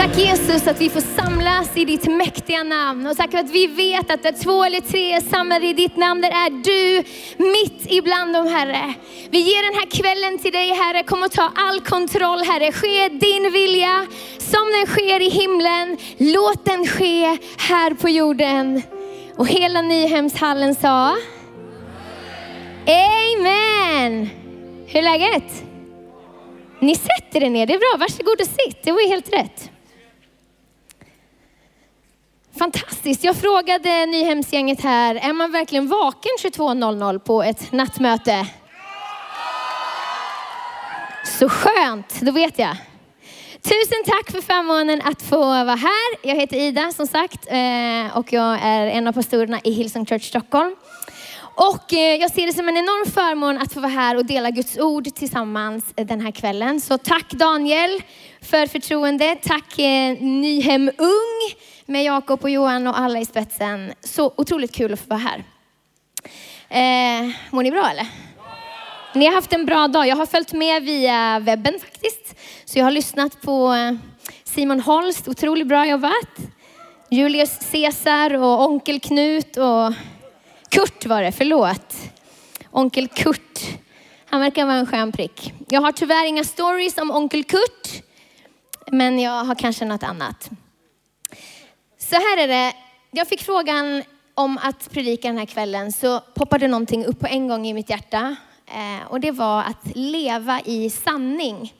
Tack Jesus att vi får samlas i ditt mäktiga namn. Och tack för att vi vet att där två eller tre är samlade i ditt namn, där är du mitt ibland dem Herre. Vi ger den här kvällen till dig Herre. Kom och ta all kontroll Herre. Ske din vilja som den sker i himlen. Låt den ske här på jorden. Och hela Nyhemshallen sa Amen. Hur är läget? Ni sätter er ner, det är bra. Varsågod och sitt. Det var ju helt rätt. Fantastiskt. Jag frågade Nyhemsgänget här, är man verkligen vaken 22.00 på ett nattmöte? Så skönt, då vet jag. Tusen tack för förmånen att få vara här. Jag heter Ida som sagt eh, och jag är en av pastorerna i Hillsong Church Stockholm. Och eh, jag ser det som en enorm förmån att få vara här och dela Guds ord tillsammans eh, den här kvällen. Så tack Daniel för förtroende. Tack Nyhem Ung med Jakob och Johan och alla i spetsen. Så otroligt kul att få vara här. Eh, mår ni bra eller? Ni har haft en bra dag. Jag har följt med via webben faktiskt. Så jag har lyssnat på eh, Simon Holst, otroligt bra jobbat. Julius Caesar och Onkel Knut och Kurt var det, förlåt. Onkel Kurt. Han verkar vara en skön prick. Jag har tyvärr inga stories om Onkel Kurt, men jag har kanske något annat. Så här är det, jag fick frågan om att predika den här kvällen så poppade någonting upp på en gång i mitt hjärta. Eh, och det var att leva i sanning.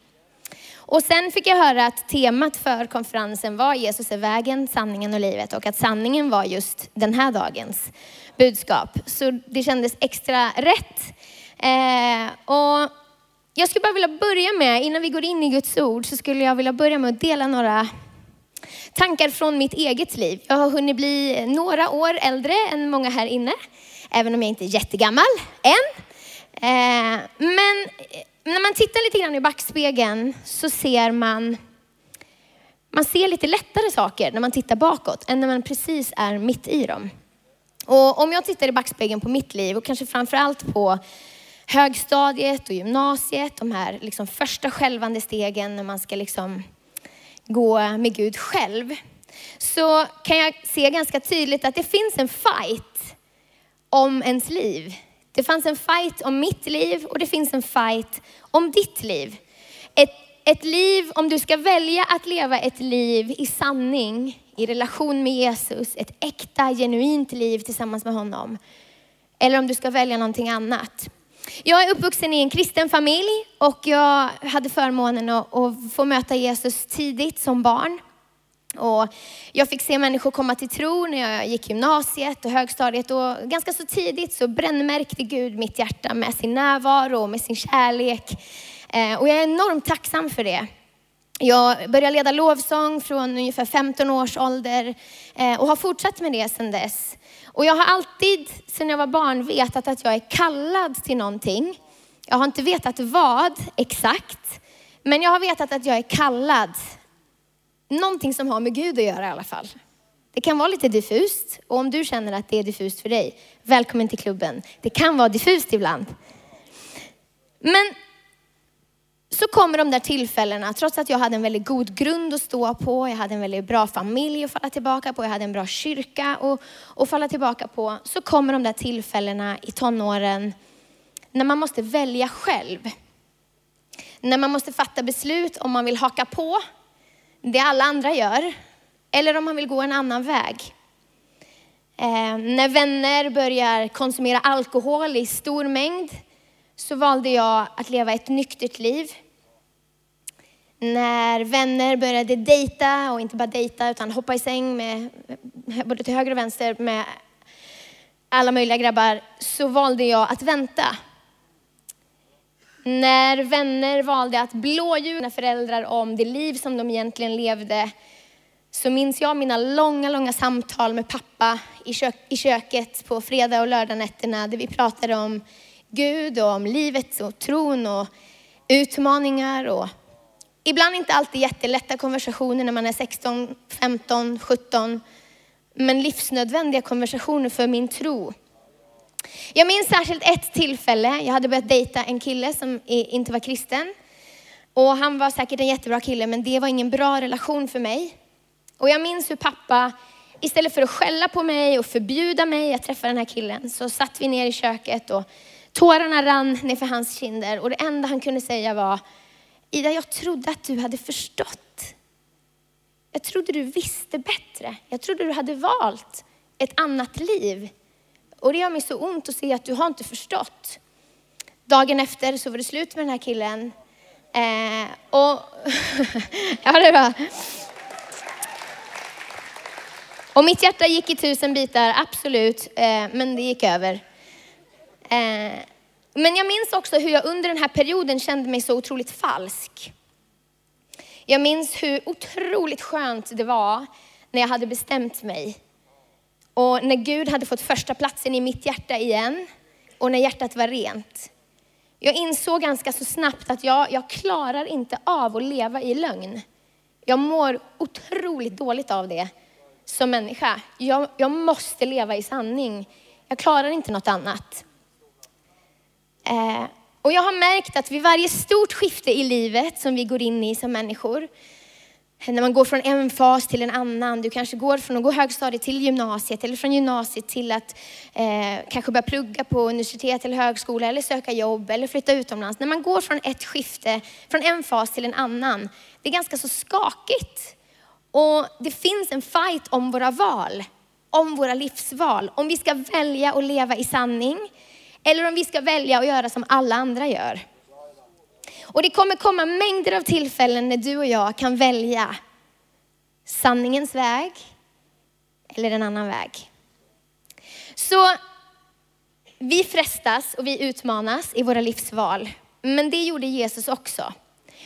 Och sen fick jag höra att temat för konferensen var Jesus är vägen, sanningen och livet och att sanningen var just den här dagens budskap. Så det kändes extra rätt. Eh, och jag skulle bara vilja börja med, innan vi går in i Guds ord, så skulle jag vilja börja med att dela några tankar från mitt eget liv. Jag har hunnit bli några år äldre än många här inne, även om jag inte är jättegammal än. Eh, men eh, när man tittar lite grann i backspegeln så ser man, man ser lite lättare saker när man tittar bakåt än när man precis är mitt i dem. Och om jag tittar i backspegeln på mitt liv och kanske framförallt på högstadiet och gymnasiet, de här liksom första skälvande stegen när man ska liksom gå med Gud själv, så kan jag se ganska tydligt att det finns en fight om ens liv. Det fanns en fight om mitt liv och det finns en fight om ditt liv. Ett, ett liv, om du ska välja att leva ett liv i sanning, i relation med Jesus, ett äkta, genuint liv tillsammans med honom. Eller om du ska välja någonting annat. Jag är uppvuxen i en kristen familj och jag hade förmånen att, att få möta Jesus tidigt som barn. Och jag fick se människor komma till tro när jag gick gymnasiet och högstadiet och ganska så tidigt så brännmärkte Gud mitt hjärta med sin närvaro och med sin kärlek. Eh, och jag är enormt tacksam för det. Jag började leda lovsång från ungefär 15 års ålder eh, och har fortsatt med det sedan dess. Och jag har alltid sedan jag var barn vetat att jag är kallad till någonting. Jag har inte vetat vad exakt, men jag har vetat att jag är kallad någonting som har med Gud att göra i alla fall. Det kan vara lite diffust och om du känner att det är diffust för dig, välkommen till klubben. Det kan vara diffust ibland. Men så kommer de där tillfällena, trots att jag hade en väldigt god grund att stå på, jag hade en väldigt bra familj att falla tillbaka på, jag hade en bra kyrka att, att falla tillbaka på, så kommer de där tillfällena i tonåren när man måste välja själv. När man måste fatta beslut om man vill haka på det alla andra gör, eller om man vill gå en annan väg. Eh, när vänner börjar konsumera alkohol i stor mängd så valde jag att leva ett nyktert liv. När vänner började dejta, och inte bara dejta utan hoppa i säng med både till höger och vänster med alla möjliga grabbar, så valde jag att vänta när vänner valde att blåljuga föräldrar om det liv som de egentligen levde, så minns jag mina långa, långa samtal med pappa i, kök, i köket på fredag och lördagnätterna där vi pratade om Gud och om livet och tron och utmaningar och ibland inte alltid jättelätta konversationer när man är 16, 15, 17, men livsnödvändiga konversationer för min tro. Jag minns särskilt ett tillfälle. Jag hade börjat dejta en kille som inte var kristen. Och han var säkert en jättebra kille, men det var ingen bra relation för mig. Och jag minns hur pappa, istället för att skälla på mig och förbjuda mig att träffa den här killen, så satt vi ner i köket och tårarna rann nerför hans kinder. Och det enda han kunde säga var, Ida, jag trodde att du hade förstått. Jag trodde du visste bättre. Jag trodde du hade valt ett annat liv. Och det gör mig så ont att se att du har inte förstått. Dagen efter så var det slut med den här killen. Eh, och ja, det var. Och mitt hjärta gick i tusen bitar, absolut, eh, men det gick över. Eh, men jag minns också hur jag under den här perioden kände mig så otroligt falsk. Jag minns hur otroligt skönt det var när jag hade bestämt mig. Och när Gud hade fått första platsen i mitt hjärta igen och när hjärtat var rent. Jag insåg ganska så snabbt att jag, jag klarar inte av att leva i lögn. Jag mår otroligt dåligt av det som människa. Jag, jag måste leva i sanning. Jag klarar inte något annat. Eh, och jag har märkt att vid varje stort skifte i livet som vi går in i som människor, när man går från en fas till en annan, du kanske går från att gå högstadiet till gymnasiet eller från gymnasiet till att eh, kanske börja plugga på universitet eller högskola eller söka jobb eller flytta utomlands. När man går från ett skifte, från en fas till en annan, det är ganska så skakigt. Och det finns en fight om våra val, om våra livsval. Om vi ska välja att leva i sanning eller om vi ska välja att göra som alla andra gör. Och det kommer komma mängder av tillfällen när du och jag kan välja sanningens väg eller en annan väg. Så vi frestas och vi utmanas i våra livsval. Men det gjorde Jesus också.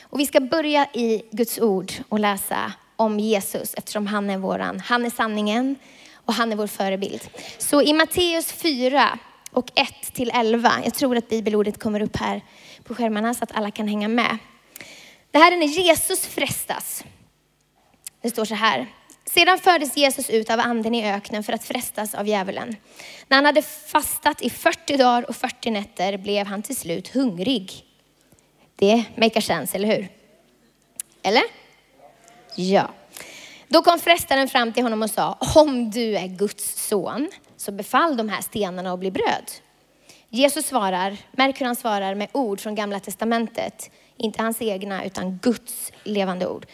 Och vi ska börja i Guds ord och läsa om Jesus eftersom han är våran, han är sanningen och han är vår förebild. Så i Matteus 4 och 1 till 11, jag tror att bibelordet kommer upp här på skärmarna så att alla kan hänga med. Det här är när Jesus frestas. Det står så här. Sedan fördes Jesus ut av anden i öknen för att frestas av djävulen. När han hade fastat i 40 dagar och 40 nätter blev han till slut hungrig. Det make sense, eller hur? Eller? Ja. Då kom frestaren fram till honom och sa, om du är Guds son, så befall de här stenarna att bli bröd. Jesus svarar, märk hur han svarar med ord från gamla testamentet. Inte hans egna, utan Guds levande ord.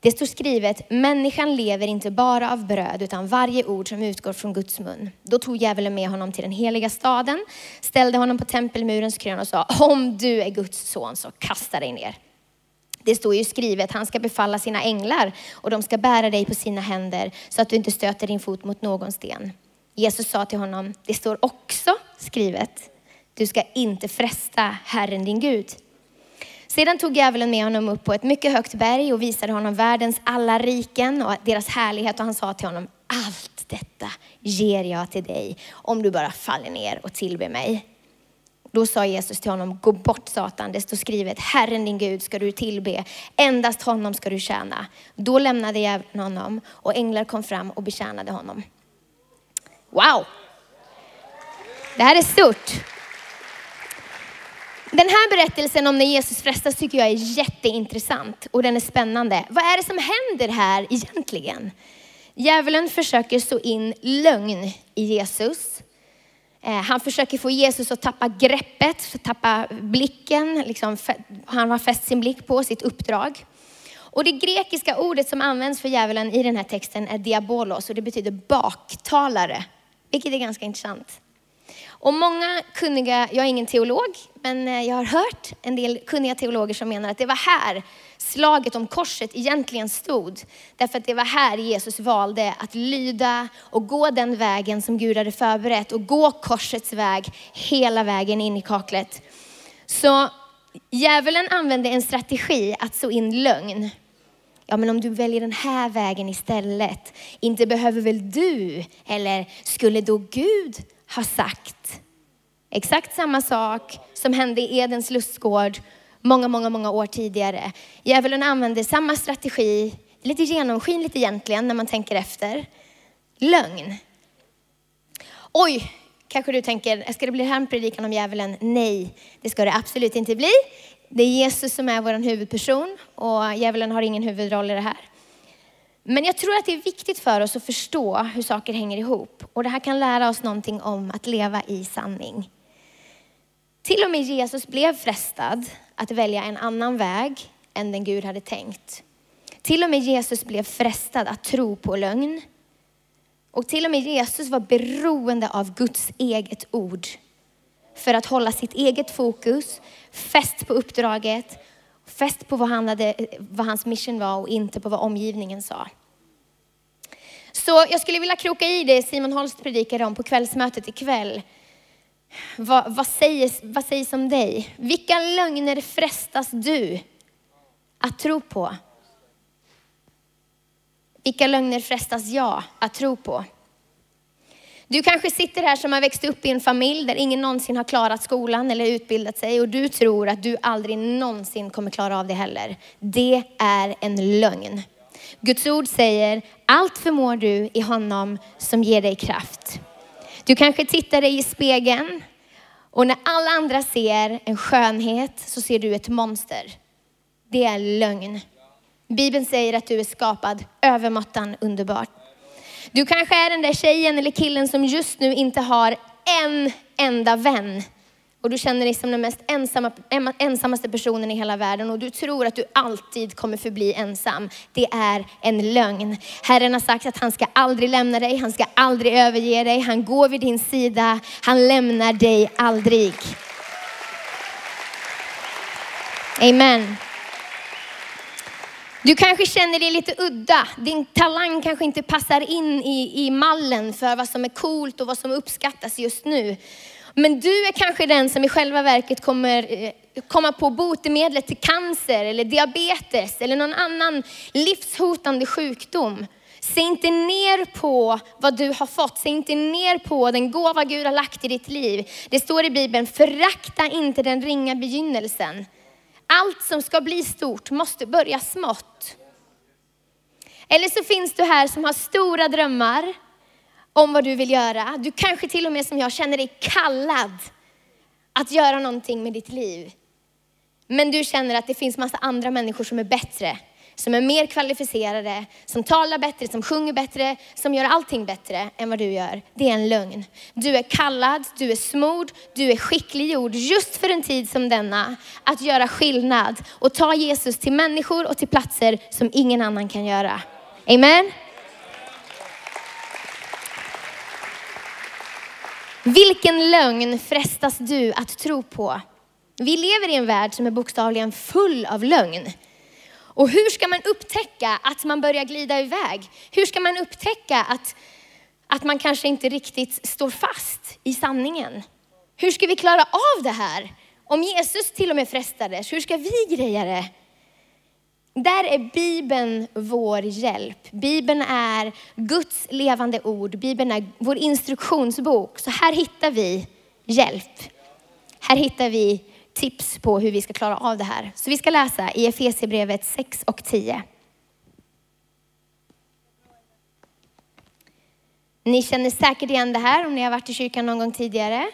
Det står skrivet, människan lever inte bara av bröd, utan varje ord som utgår från Guds mun. Då tog djävulen med honom till den heliga staden, ställde honom på tempelmurens krön och sa, om du är Guds son så kasta dig ner. Det står ju skrivet, han ska befalla sina änglar och de ska bära dig på sina händer så att du inte stöter din fot mot någon sten. Jesus sa till honom, det står också skrivet, du ska inte fresta Herren din Gud. Sedan tog djävulen med honom upp på ett mycket högt berg och visade honom världens alla riken och deras härlighet och han sa till honom, allt detta ger jag till dig om du bara faller ner och tillber mig. Då sa Jesus till honom, gå bort Satan, det står skrivet, Herren din Gud ska du tillbe, endast honom ska du tjäna. Då lämnade djävulen honom och änglar kom fram och betjänade honom. Wow! Det här är stort. Den här berättelsen om när Jesus frestas tycker jag är jätteintressant och den är spännande. Vad är det som händer här egentligen? Djävulen försöker så in lögn i Jesus. Eh, han försöker få Jesus att tappa greppet, tappa blicken. Liksom, han har fäst sin blick på sitt uppdrag. Och det grekiska ordet som används för djävulen i den här texten är diabolos och det betyder baktalare, vilket är ganska intressant. Och många kunniga, jag är ingen teolog, men eh, jag har hört en del kunniga teologer som menar att det var här slaget om korset egentligen stod. Därför att det var här Jesus valde att lyda och gå den vägen som Gud hade förberett och gå korsets väg hela vägen in i kaklet. Så djävulen använde en strategi att så in lögn. Ja, men om du väljer den här vägen istället, inte behöver väl du, eller skulle då Gud ha sagt exakt samma sak som hände i Edens lustgård många, många, många år tidigare. Djävulen använder samma strategi, lite genomskinligt egentligen när man tänker efter. Lögn. Oj, kanske du tänker, ska det bli här en predikan om djävulen? Nej, det ska det absolut inte bli. Det är Jesus som är vår huvudperson och djävulen har ingen huvudroll i det här. Men jag tror att det är viktigt för oss att förstå hur saker hänger ihop. Och det här kan lära oss någonting om att leva i sanning. Till och med Jesus blev frestad att välja en annan väg än den Gud hade tänkt. Till och med Jesus blev frestad att tro på lögn. Och till och med Jesus var beroende av Guds eget ord för att hålla sitt eget fokus, fäst på uppdraget, fäst på vad, han hade, vad hans mission var och inte på vad omgivningen sa. Så jag skulle vilja kroka i det Simon Holst predikade om på kvällsmötet ikväll. Vad, vad, sägs, vad sägs om dig? Vilka lögner frestas du att tro på? Vilka lögner frestas jag att tro på? Du kanske sitter här som har växt upp i en familj där ingen någonsin har klarat skolan eller utbildat sig och du tror att du aldrig någonsin kommer klara av det heller. Det är en lögn. Guds ord säger, allt förmår du i honom som ger dig kraft. Du kanske tittar dig i spegeln och när alla andra ser en skönhet så ser du ett monster. Det är lögn. Bibeln säger att du är skapad övermåttan underbart. Du kanske är den där tjejen eller killen som just nu inte har en enda vän. Och du känner dig som den mest ensamma, ensammaste personen i hela världen och du tror att du alltid kommer förbli ensam. Det är en lögn. Herren har sagt att han ska aldrig lämna dig, han ska aldrig överge dig, han går vid din sida, han lämnar dig aldrig. Amen. Du kanske känner dig lite udda. Din talang kanske inte passar in i, i mallen för vad som är coolt och vad som uppskattas just nu. Men du är kanske den som i själva verket kommer eh, komma på botemedlet till cancer eller diabetes eller någon annan livshotande sjukdom. Se inte ner på vad du har fått. Se inte ner på den gåva Gud har lagt i ditt liv. Det står i Bibeln, förakta inte den ringa begynnelsen. Allt som ska bli stort måste börja smått. Eller så finns du här som har stora drömmar om vad du vill göra. Du kanske till och med som jag känner dig kallad att göra någonting med ditt liv. Men du känner att det finns massa andra människor som är bättre som är mer kvalificerade, som talar bättre, som sjunger bättre, som gör allting bättre än vad du gör. Det är en lögn. Du är kallad, du är smord, du är skickliggjord just för en tid som denna. Att göra skillnad och ta Jesus till människor och till platser som ingen annan kan göra. Amen. Vilken lögn frestas du att tro på? Vi lever i en värld som är bokstavligen full av lögn. Och hur ska man upptäcka att man börjar glida iväg? Hur ska man upptäcka att, att man kanske inte riktigt står fast i sanningen? Hur ska vi klara av det här? Om Jesus till och med frestades, hur ska vi greja det? Där är Bibeln vår hjälp. Bibeln är Guds levande ord. Bibeln är vår instruktionsbok. Så här hittar vi hjälp. Här hittar vi tips på hur vi ska klara av det här. Så vi ska läsa i Efesierbrevet 6 och 10. Ni känner säkert igen det här om ni har varit i kyrkan någon gång tidigare.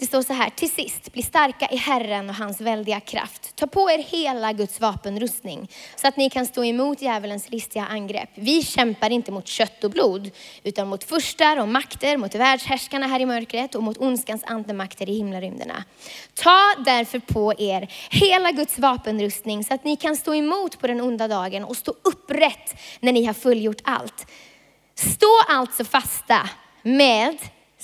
Det står så här, till sist, bli starka i Herren och hans väldiga kraft. Ta på er hela Guds vapenrustning så att ni kan stå emot djävulens listiga angrepp. Vi kämpar inte mot kött och blod, utan mot furstar och makter, mot världshärskarna här i mörkret och mot ondskans andemakter i himlarymderna. Ta därför på er hela Guds vapenrustning så att ni kan stå emot på den onda dagen och stå upprätt när ni har fullgjort allt. Stå alltså fasta med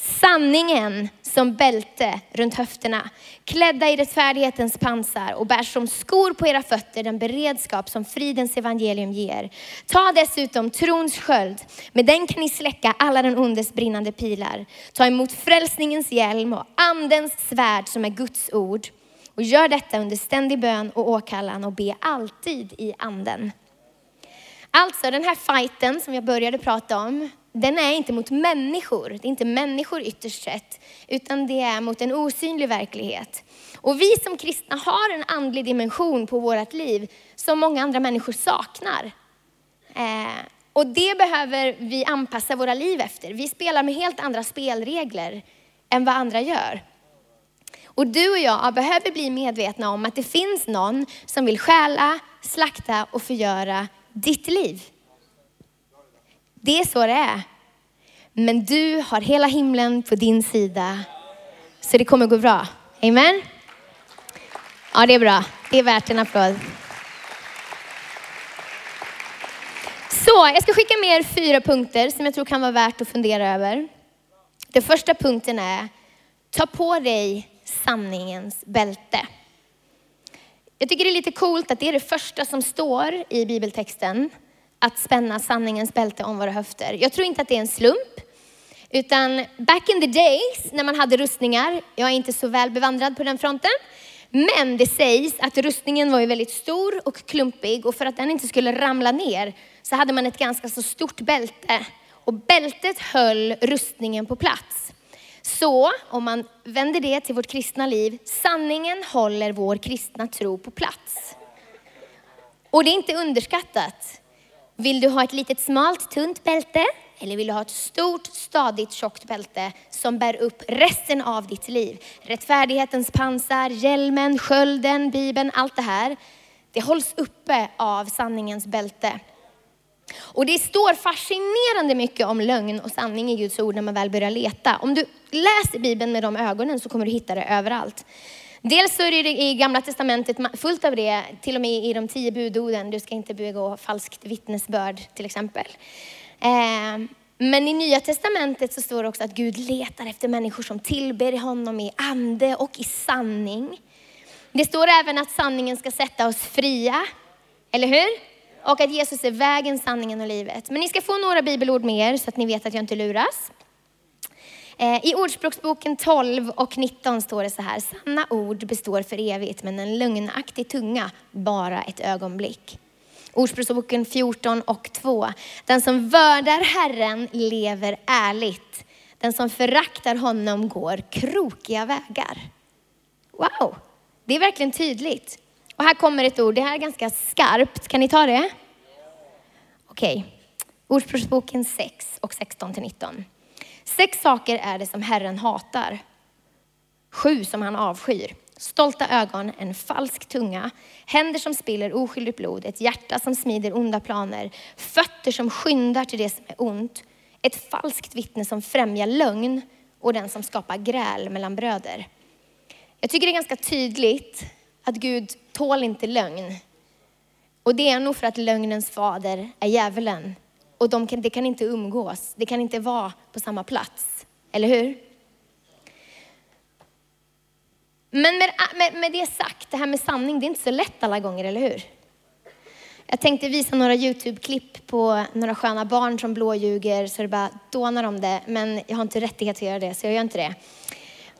sanningen som bälte runt höfterna, klädda i rättfärdighetens pansar och bär som skor på era fötter den beredskap som fridens evangelium ger. Ta dessutom trons sköld, med den kan ni släcka alla den ondes brinnande pilar. Ta emot frälsningens hjälm och andens svärd som är Guds ord. Och gör detta under ständig bön och åkallan och be alltid i anden. Alltså den här fighten som jag började prata om, den är inte mot människor. Det är inte människor ytterst sett, utan det är mot en osynlig verklighet. Och vi som kristna har en andlig dimension på vårt liv som många andra människor saknar. Eh, och det behöver vi anpassa våra liv efter. Vi spelar med helt andra spelregler än vad andra gör. Och du och jag behöver bli medvetna om att det finns någon som vill stjäla, slakta och förgöra ditt liv. Det är så det är. Men du har hela himlen på din sida. Så det kommer gå bra. Amen. Ja, det är bra. Det är värt en applåd. Så, jag ska skicka med er fyra punkter som jag tror kan vara värt att fundera över. Den första punkten är, ta på dig sanningens bälte. Jag tycker det är lite coolt att det är det första som står i bibeltexten, att spänna sanningens bälte om våra höfter. Jag tror inte att det är en slump, utan back in the days när man hade rustningar, jag är inte så väl bevandrad på den fronten, men det sägs att rustningen var ju väldigt stor och klumpig och för att den inte skulle ramla ner så hade man ett ganska så stort bälte. Och bältet höll rustningen på plats. Så om man vänder det till vårt kristna liv, sanningen håller vår kristna tro på plats. Och det är inte underskattat. Vill du ha ett litet smalt tunt bälte eller vill du ha ett stort, stadigt, tjockt bälte som bär upp resten av ditt liv? Rättfärdighetens pansar, hjälmen, skölden, bibeln, allt det här. Det hålls uppe av sanningens bälte. Och det står fascinerande mycket om lögn och sanning i Guds ord när man väl börjar leta. Om du läser Bibeln med de ögonen så kommer du hitta det överallt. Dels så är det i Gamla Testamentet fullt av det, till och med i de tio budorden. Du ska inte begå falskt vittnesbörd till exempel. Eh, men i Nya Testamentet så står det också att Gud letar efter människor som tillber honom i ande och i sanning. Det står även att sanningen ska sätta oss fria, eller hur? Och att Jesus är vägen, sanningen och livet. Men ni ska få några bibelord med er så att ni vet att jag inte luras. Eh, I Ordspråksboken 12 och 19 står det så här, sanna ord består för evigt, men en lögnaktig tunga bara ett ögonblick. Ordspråksboken 14 och 2. Den som vördar Herren lever ärligt. Den som föraktar honom går krokiga vägar. Wow, det är verkligen tydligt. Och här kommer ett ord, det här är ganska skarpt. Kan ni ta det? Okej. Okay. Ordspråksboken 6 och 16 till 19. Sex saker är det som Herren hatar. Sju som han avskyr. Stolta ögon, en falsk tunga, händer som spiller oskyldigt blod, ett hjärta som smider onda planer, fötter som skyndar till det som är ont, ett falskt vittne som främjar lögn och den som skapar gräl mellan bröder. Jag tycker det är ganska tydligt att Gud tål inte lögn. Och det är nog för att lögnens fader är djävulen. Och de kan, det kan inte umgås, det kan inte vara på samma plats. Eller hur? Men med, med, med det sagt, det här med sanning, det är inte så lätt alla gånger, eller hur? Jag tänkte visa några YouTube-klipp på några sköna barn som blåljuger så det bara dånar om det. Men jag har inte rättighet att göra det, så jag gör inte det.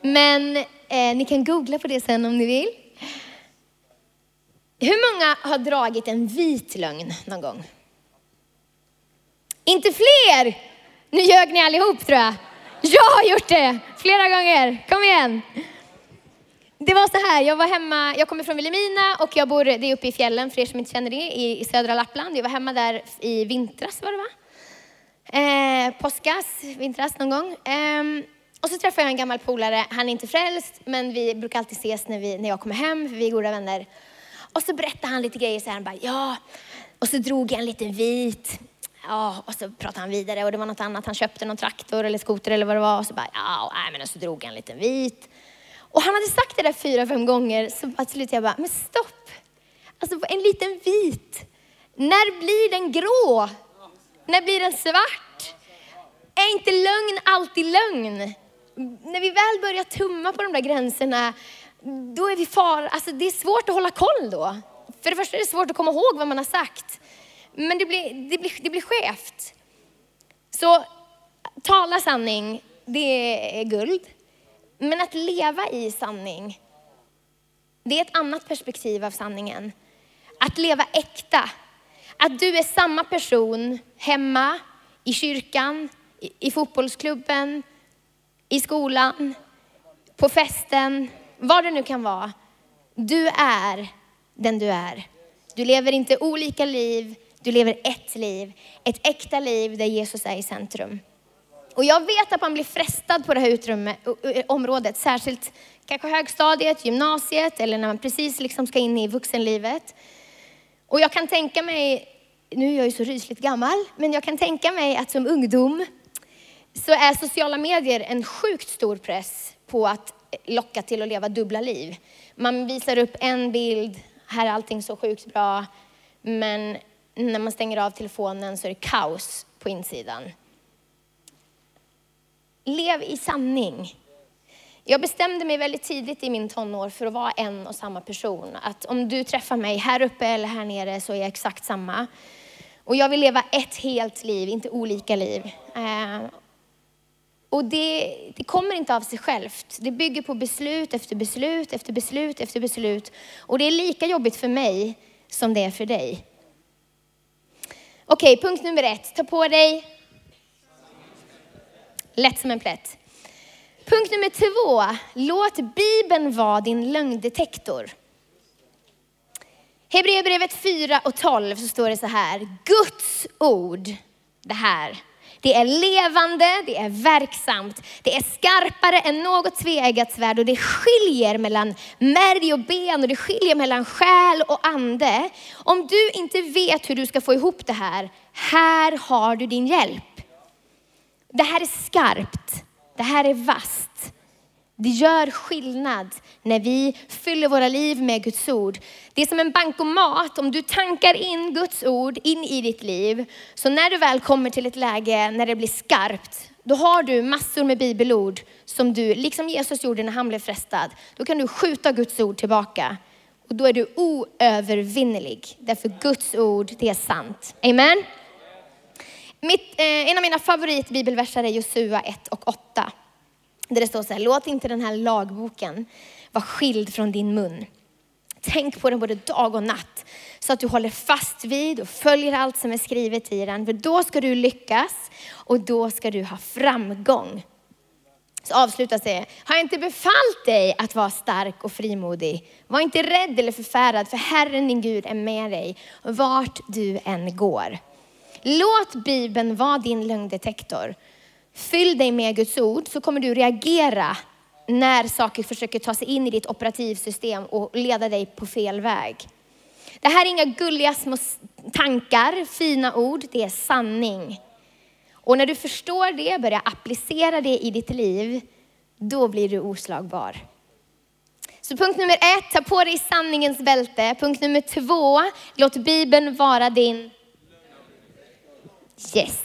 Men eh, ni kan googla på det sen om ni vill. Hur många har dragit en vit lögn någon gång? Inte fler! Nu ljög ni allihop tror jag. Jag har gjort det flera gånger. Kom igen. Det var så här, jag var hemma, jag kommer från Vilhelmina och jag bor, det är uppe i fjällen för er som inte känner det, i, i södra Lappland. Jag var hemma där i vintras var det va? Eh, påskas, vintras någon gång. Eh, och så träffade jag en gammal polare, han är inte frälst, men vi brukar alltid ses när, vi, när jag kommer hem, för vi är goda vänner. Och så berättade han lite grejer så här, han bara, ja, och så drog jag en liten vit. Ja, och så pratade han vidare och det var något annat, han köpte någon traktor eller skoter eller vad det var. Och så bara, ja, nej, men så drog han en liten vit. Och han hade sagt det där fyra, fem gånger, så slutade jag bara, men stopp! Alltså en liten vit. När blir den grå? När blir den svart? Är inte lögn alltid lögn? När vi väl börjar tumma på de där gränserna, då är vi far. Alltså det är svårt att hålla koll då. För det första är det svårt att komma ihåg vad man har sagt. Men det blir, det blir, det blir skevt. Så tala sanning, det är guld. Men att leva i sanning, det är ett annat perspektiv av sanningen. Att leva äkta. Att du är samma person hemma, i kyrkan, i, i fotbollsklubben, i skolan, på festen, vad det nu kan vara. Du är den du är. Du lever inte olika liv, du lever ett liv. Ett äkta liv där Jesus är i centrum. Och jag vet att man blir frestad på det här utrymme, området, särskilt kanske högstadiet, gymnasiet eller när man precis liksom ska in i vuxenlivet. Och jag kan tänka mig, nu är jag ju så rysligt gammal, men jag kan tänka mig att som ungdom så är sociala medier en sjukt stor press på att locka till att leva dubbla liv. Man visar upp en bild, här är allting så sjukt bra, men när man stänger av telefonen så är det kaos på insidan. Lev i sanning. Jag bestämde mig väldigt tidigt i min tonår för att vara en och samma person. Att om du träffar mig här uppe eller här nere så är jag exakt samma. Och jag vill leva ett helt liv, inte olika liv. Eh, och det, det, kommer inte av sig självt. Det bygger på beslut efter beslut efter beslut efter beslut. Och det är lika jobbigt för mig som det är för dig. Okej, punkt nummer ett. Ta på dig lätt som en plätt. Punkt nummer två. Låt Bibeln vara din lögndetektor. Hebreerbrevet 4 och 12 så står det så här. Guds ord, det här det är levande, det är verksamt, det är skarpare än något tveeggat svärd och det skiljer mellan märg och ben och det skiljer mellan själ och ande. Om du inte vet hur du ska få ihop det här, här har du din hjälp. Det här är skarpt, det här är vasst. Det gör skillnad när vi fyller våra liv med Guds ord. Det är som en bankomat, om du tankar in Guds ord in i ditt liv, så när du väl kommer till ett läge när det blir skarpt, då har du massor med bibelord som du, liksom Jesus gjorde när han blev frestad, då kan du skjuta Guds ord tillbaka. Och då är du oövervinnerlig, därför Guds ord, det är sant. Amen. Mitt, eh, en av mina favoritbibelverser är Josua 1 och 8. Där det står så här, låt inte den här lagboken vara skild från din mun. Tänk på den både dag och natt så att du håller fast vid och följer allt som är skrivet i den. För då ska du lyckas och då ska du ha framgång. Så avslutas det, har jag inte befallt dig att vara stark och frimodig? Var inte rädd eller förfärad, för Herren din Gud är med dig vart du än går. Låt Bibeln vara din lögndetektor. Fyll dig med Guds ord så kommer du reagera när saker försöker ta sig in i ditt operativsystem och leda dig på fel väg. Det här är inga gulliga små tankar, fina ord, det är sanning. Och när du förstår det, börjar applicera det i ditt liv, då blir du oslagbar. Så punkt nummer ett, ta på dig sanningens bälte. Punkt nummer två, låt Bibeln vara din Yes.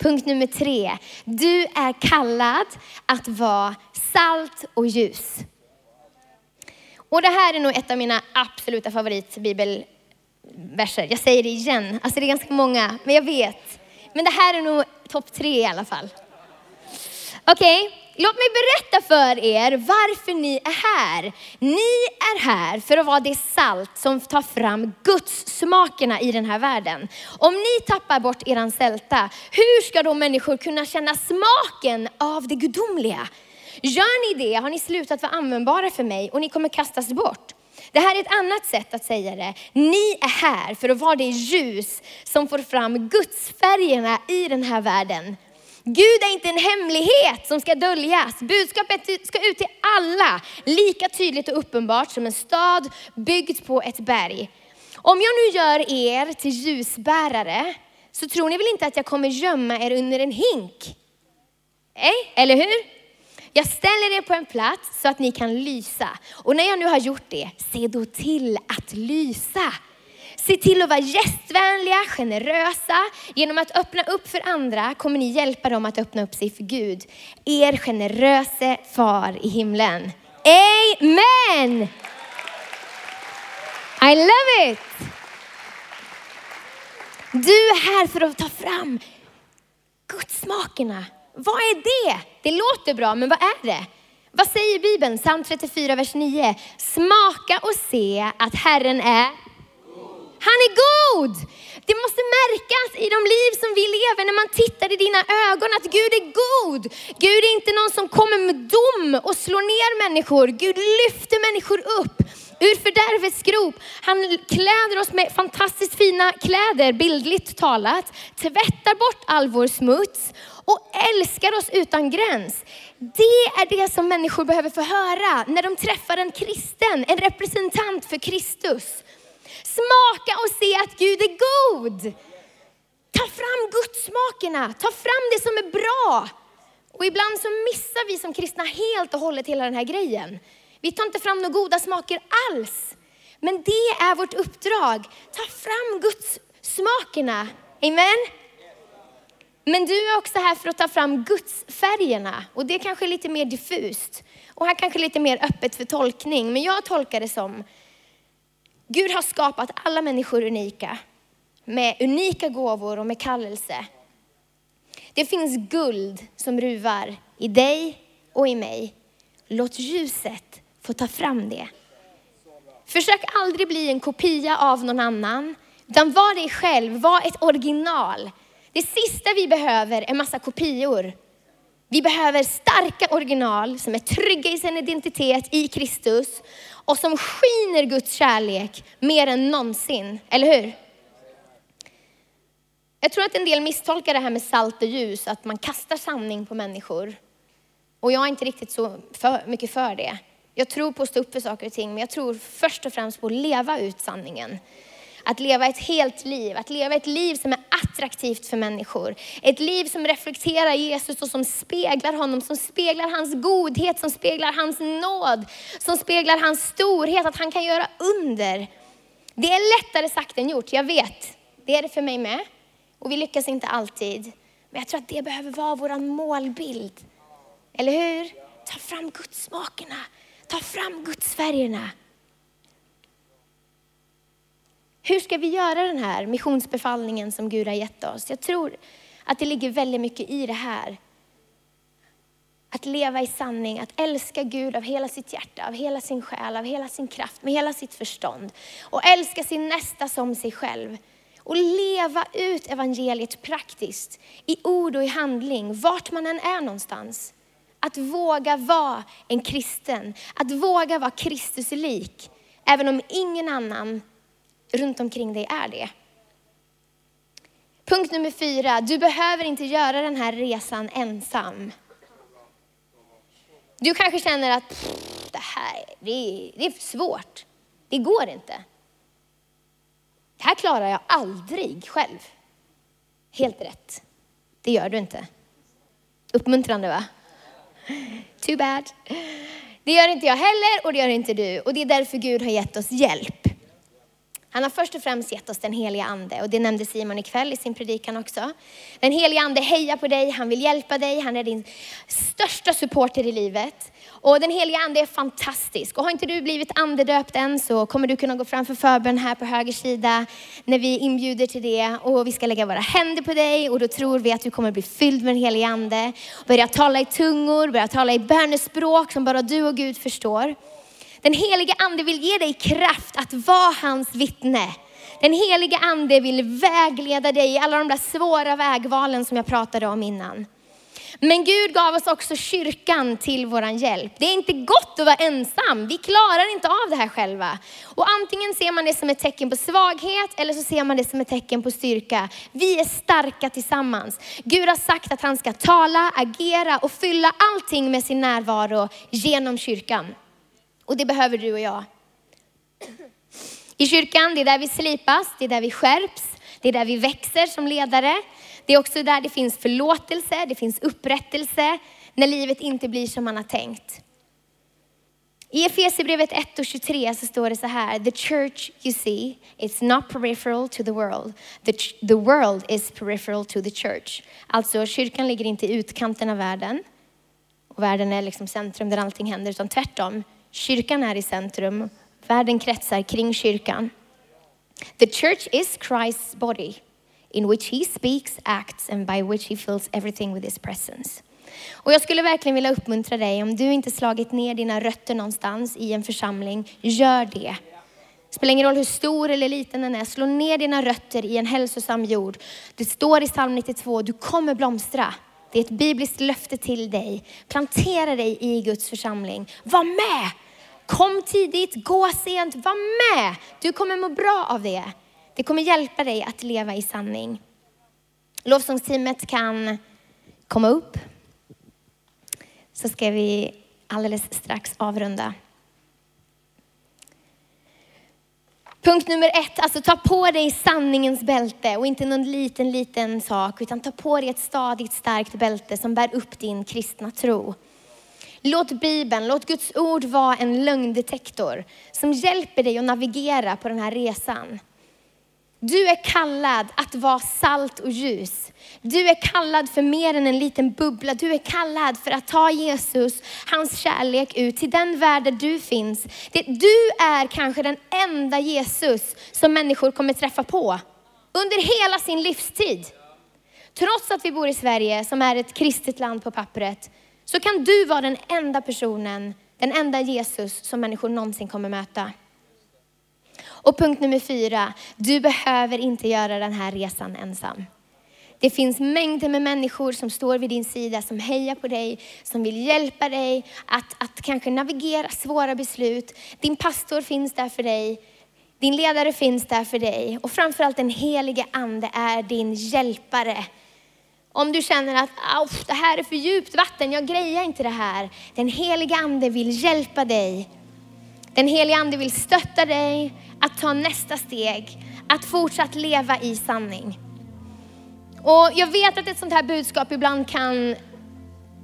Punkt nummer tre. Du är kallad att vara salt och ljus. Och det här är nog ett av mina absoluta favoritbibelverser. Jag säger det igen. Alltså det är ganska många, men jag vet. Men det här är nog topp tre i alla fall. Okej, okay. Låt mig berätta för er varför ni är här. Ni är här för att vara det salt som tar fram Guds smakerna i den här världen. Om ni tappar bort eran sälta, hur ska då människor kunna känna smaken av det gudomliga? Gör ni det har ni slutat vara användbara för mig och ni kommer kastas bort. Det här är ett annat sätt att säga det. Ni är här för att vara det ljus som får fram Gudsfärgerna i den här världen. Gud är inte en hemlighet som ska döljas. Budskapet ska ut till alla, lika tydligt och uppenbart som en stad byggd på ett berg. Om jag nu gör er till ljusbärare, så tror ni väl inte att jag kommer gömma er under en hink? Nej, eller hur? Jag ställer er på en plats så att ni kan lysa. Och när jag nu har gjort det, se då till att lysa. Se till att vara gästvänliga, generösa. Genom att öppna upp för andra kommer ni hjälpa dem att öppna upp sig för Gud. Er generöse far i himlen. Amen! I love it! Du är här för att ta fram gudsmakerna. Vad är det? Det låter bra, men vad är det? Vad säger Bibeln? Psalm 34, vers 9. Smaka och se att Herren är han är god! Det måste märkas i de liv som vi lever när man tittar i dina ögon att Gud är god. Gud är inte någon som kommer med dom och slår ner människor. Gud lyfter människor upp. ur fördärvets grop. Han kläder oss med fantastiskt fina kläder, bildligt talat, tvättar bort all vår smuts och älskar oss utan gräns. Det är det som människor behöver få höra när de träffar en kristen, en representant för Kristus. Smaka och se att Gud är god. Ta fram gudsmakerna, ta fram det som är bra. Och ibland så missar vi som kristna helt och hållet hela den här grejen. Vi tar inte fram några goda smaker alls. Men det är vårt uppdrag. Ta fram Guds smakerna. Amen. Men du är också här för att ta fram Guds färgerna och det är kanske är lite mer diffust. Och här kanske lite mer öppet för tolkning. Men jag tolkar det som, Gud har skapat alla människor unika. Med unika gåvor och med kallelse. Det finns guld som ruvar i dig och i mig. Låt ljuset få ta fram det. Försök aldrig bli en kopia av någon annan, utan var dig själv, var ett original. Det sista vi behöver är massa kopior. Vi behöver starka original som är trygga i sin identitet i Kristus och som skiner Guds kärlek mer än någonsin, eller hur? Jag tror att en del misstolkar det här med salt och ljus, att man kastar sanning på människor. Och jag är inte riktigt så för, mycket för det. Jag tror på att stå upp för saker och ting, men jag tror först och främst på att leva ut sanningen. Att leva ett helt liv, att leva ett liv som är attraktivt för människor. Ett liv som reflekterar Jesus och som speglar honom, som speglar hans godhet, som speglar hans nåd, som speglar hans storhet, att han kan göra under. Det är lättare sagt än gjort, jag vet. Det är det för mig med. Och vi lyckas inte alltid. Men jag tror att det behöver vara vår målbild. Eller hur? Ta fram gudsmakerna. Ta fram gudsfärgerna. Hur ska vi göra den här missionsbefallningen som Gud har gett oss? Jag tror att det ligger väldigt mycket i det här. Att leva i sanning, att älska Gud av hela sitt hjärta, av hela sin själ, av hela sin kraft, med hela sitt förstånd. Och älska sin nästa som sig själv. Och leva ut evangeliet praktiskt, i ord och i handling, vart man än är någonstans. Att våga vara en kristen, att våga vara Kristus lik, även om ingen annan runt omkring dig är det. Punkt nummer fyra, du behöver inte göra den här resan ensam. Du kanske känner att det här det är, det är för svårt. Det går inte. Det här klarar jag aldrig själv. Helt rätt. Det gör du inte. Uppmuntrande va? Too bad. Det gör inte jag heller och det gör inte du. Och det är därför Gud har gett oss hjälp. Han har först och främst gett oss den heliga ande och det nämnde Simon ikväll i sin predikan också. Den heliga ande hejar på dig, han vill hjälpa dig, han är din största supporter i livet. Och den heliga ande är fantastisk. Och har inte du blivit andedöpt än så kommer du kunna gå fram för förbön här på höger sida när vi inbjuder till det. Och vi ska lägga våra händer på dig och då tror vi att du kommer bli fylld med den heliga ande. Börja tala i tungor, börja tala i bönespråk som bara du och Gud förstår. Den helige ande vill ge dig kraft att vara hans vittne. Den helige ande vill vägleda dig i alla de där svåra vägvalen som jag pratade om innan. Men Gud gav oss också kyrkan till våran hjälp. Det är inte gott att vara ensam. Vi klarar inte av det här själva. Och antingen ser man det som ett tecken på svaghet eller så ser man det som ett tecken på styrka. Vi är starka tillsammans. Gud har sagt att han ska tala, agera och fylla allting med sin närvaro genom kyrkan. Och det behöver du och jag. I kyrkan, det är där vi slipas, det är där vi skärps, det är där vi växer som ledare. Det är också där det finns förlåtelse, det finns upprättelse, när livet inte blir som man har tänkt. I Efesierbrevet 1 och 23 så står det så här, the church you see, it's not peripheral to the world. The, the world is peripheral to the church. Alltså kyrkan ligger inte i utkanten av världen. Och världen är liksom centrum där allting händer, utan tvärtom. Kyrkan är i centrum. Världen kretsar kring kyrkan. The church is Christ's body in which he speaks, acts and by which he fills everything with his presence. Och jag skulle verkligen vilja uppmuntra dig, om du inte slagit ner dina rötter någonstans i en församling, gör det. Det spelar ingen roll hur stor eller liten den är, slå ner dina rötter i en hälsosam jord. Det står i psalm 92, du kommer blomstra. Det är ett bibliskt löfte till dig. Plantera dig i Guds församling. Var med! Kom tidigt, gå sent, var med. Du kommer må bra av det. Det kommer hjälpa dig att leva i sanning. Lovsångsteamet kan komma upp. Så ska vi alldeles strax avrunda. Punkt nummer ett, alltså ta på dig sanningens bälte och inte någon liten, liten sak, utan ta på dig ett stadigt, starkt bälte som bär upp din kristna tro. Låt Bibeln, låt Guds ord vara en lögndetektor som hjälper dig att navigera på den här resan. Du är kallad att vara salt och ljus. Du är kallad för mer än en liten bubbla. Du är kallad för att ta Jesus, hans kärlek ut till den värld där du finns. Du är kanske den enda Jesus som människor kommer träffa på under hela sin livstid. Trots att vi bor i Sverige som är ett kristet land på pappret, så kan du vara den enda personen, den enda Jesus som människor någonsin kommer möta. Och punkt nummer fyra, du behöver inte göra den här resan ensam. Det finns mängder med människor som står vid din sida, som hejar på dig, som vill hjälpa dig att, att kanske navigera svåra beslut. Din pastor finns där för dig. Din ledare finns där för dig. Och framförallt den helige ande är din hjälpare. Om du känner att det här är för djupt vatten, jag grejar inte det här. Den helige ande vill hjälpa dig. Den helige ande vill stötta dig att ta nästa steg, att fortsatt leva i sanning. Och jag vet att ett sånt här budskap ibland kan,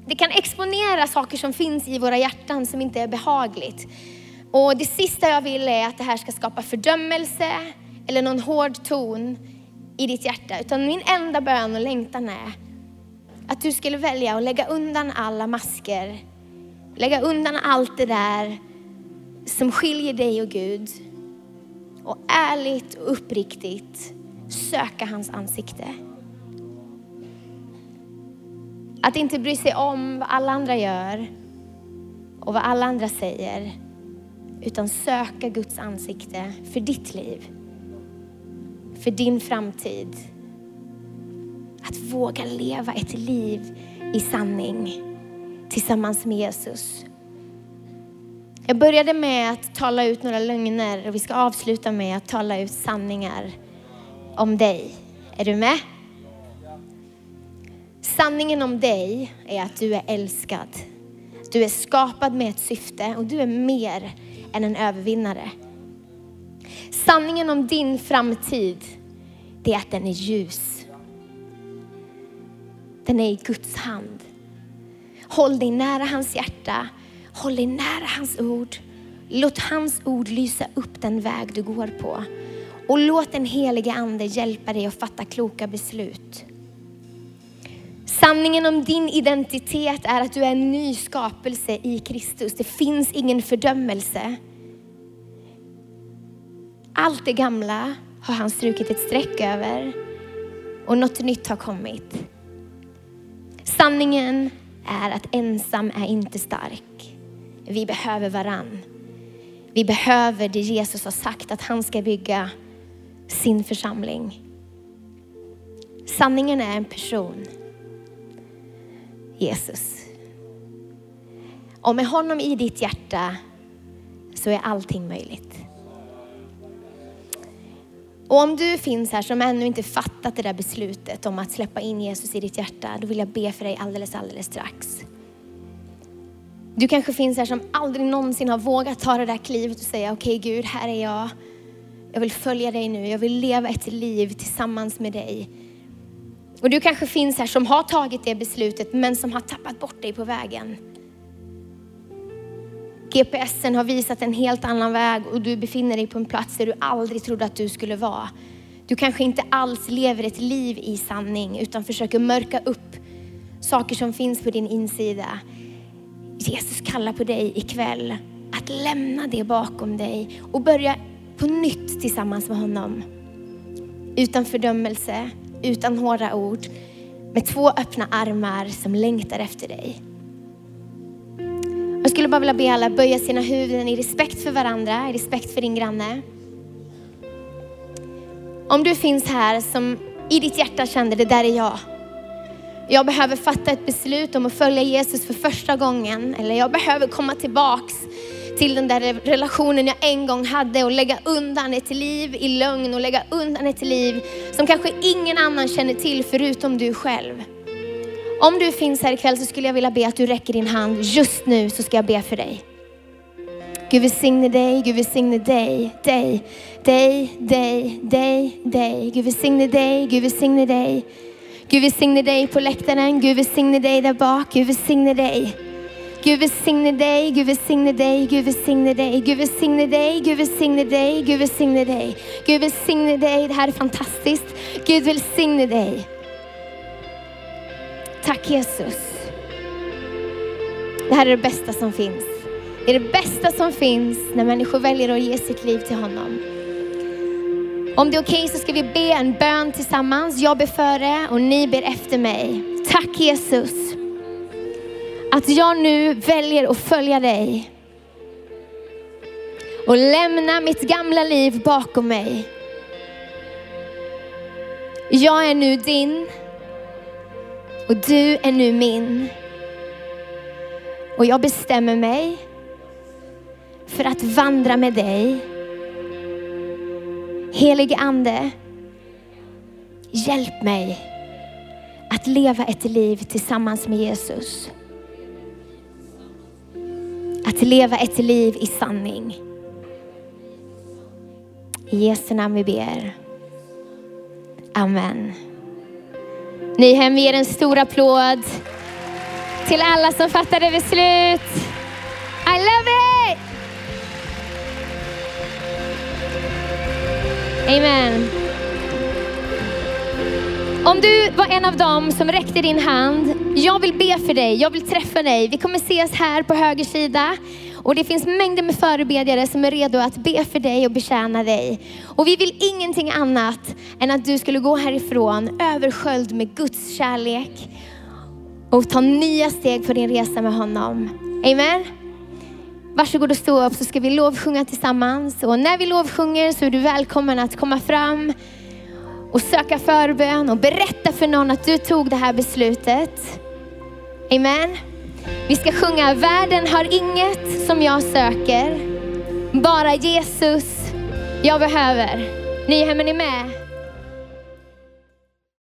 det kan exponera saker som finns i våra hjärtan som inte är behagligt. Och det sista jag vill är att det här ska skapa fördömelse eller någon hård ton i ditt hjärta. Utan min enda bön och längtan är att du skulle välja att lägga undan alla masker. Lägga undan allt det där som skiljer dig och Gud. Och ärligt och uppriktigt söka hans ansikte. Att inte bry sig om vad alla andra gör och vad alla andra säger. Utan söka Guds ansikte för ditt liv. För din framtid. Att våga leva ett liv i sanning tillsammans med Jesus. Jag började med att tala ut några lögner och vi ska avsluta med att tala ut sanningar om dig. Är du med? Sanningen om dig är att du är älskad. Du är skapad med ett syfte och du är mer än en övervinnare. Sanningen om din framtid, det är att den är ljus. Den är i Guds hand. Håll dig nära hans hjärta. Håll dig nära hans ord. Låt hans ord lysa upp den väg du går på. Och låt den helige ande hjälpa dig att fatta kloka beslut. Sanningen om din identitet är att du är en ny skapelse i Kristus. Det finns ingen fördömelse. Allt det gamla har han strukit ett streck över och något nytt har kommit. Sanningen är att ensam är inte stark. Vi behöver varann. Vi behöver det Jesus har sagt att han ska bygga sin församling. Sanningen är en person. Jesus. Och med honom i ditt hjärta så är allting möjligt. Och om du finns här som ännu inte fattat det där beslutet om att släppa in Jesus i ditt hjärta, då vill jag be för dig alldeles, alldeles strax. Du kanske finns här som aldrig någonsin har vågat ta det där klivet och säga, okej okay, Gud, här är jag. Jag vill följa dig nu, jag vill leva ett liv tillsammans med dig. Och du kanske finns här som har tagit det beslutet men som har tappat bort dig på vägen. GPSen har visat en helt annan väg och du befinner dig på en plats där du aldrig trodde att du skulle vara. Du kanske inte alls lever ett liv i sanning utan försöker mörka upp saker som finns på din insida. Jesus kallar på dig ikväll att lämna det bakom dig och börja på nytt tillsammans med honom. Utan fördömelse, utan hårda ord, med två öppna armar som längtar efter dig. Jag skulle bara vilja be alla böja sina huvuden i respekt för varandra, i respekt för din granne. Om du finns här som i ditt hjärta kände det där är jag. Jag behöver fatta ett beslut om att följa Jesus för första gången eller jag behöver komma tillbaks till den där relationen jag en gång hade och lägga undan ett liv i lögn och lägga undan ett liv som kanske ingen annan känner till förutom du själv. Om du finns här ikväll så skulle jag vilja be att du räcker din hand. Just nu så ska jag be för dig. Gud välsigne dig, Gud välsigne dig, dig, dig, dig, dig, dig. Gud välsigne dig, Gud välsigne dig. Gud välsigne dig på läktaren, Gud välsigne dig där bak, Gud välsigne dig. Gud välsigne dig, Gud välsigne dig, Gud välsigne dig, Gud välsigne dig, Gud välsigne dig, Gud välsigne dig. Gud välsigne dig, det här är fantastiskt. Gud välsigne dig. Tack Jesus. Det här är det bästa som finns. Det är det bästa som finns när människor väljer att ge sitt liv till honom. Om det är okej okay så ska vi be en bön tillsammans. Jag ber före och ni ber efter mig. Tack Jesus. Att jag nu väljer att följa dig. Och lämna mitt gamla liv bakom mig. Jag är nu din och du är nu min. Och jag bestämmer mig för att vandra med dig. Helige Ande, hjälp mig att leva ett liv tillsammans med Jesus. Att leva ett liv i sanning. I Jesu namn vi ber. Amen. Nyhem ger en stor applåd till alla som fattade beslut. I love it! Amen. Om du var en av dem som räckte din hand, jag vill be för dig, jag vill träffa dig. Vi kommer ses här på höger sida. Och det finns mängder med förebedjare som är redo att be för dig och betjäna dig. Och vi vill ingenting annat än att du skulle gå härifrån översköljd med Guds kärlek och ta nya steg på din resa med honom. Amen. Varsågod och stå upp så ska vi lovsjunga tillsammans. Och när vi lovsjunger så är du välkommen att komma fram och söka förbön och berätta för någon att du tog det här beslutet. Amen. Vi ska sjunga, världen har inget som jag söker. Bara Jesus jag behöver. Nyhemmen är med.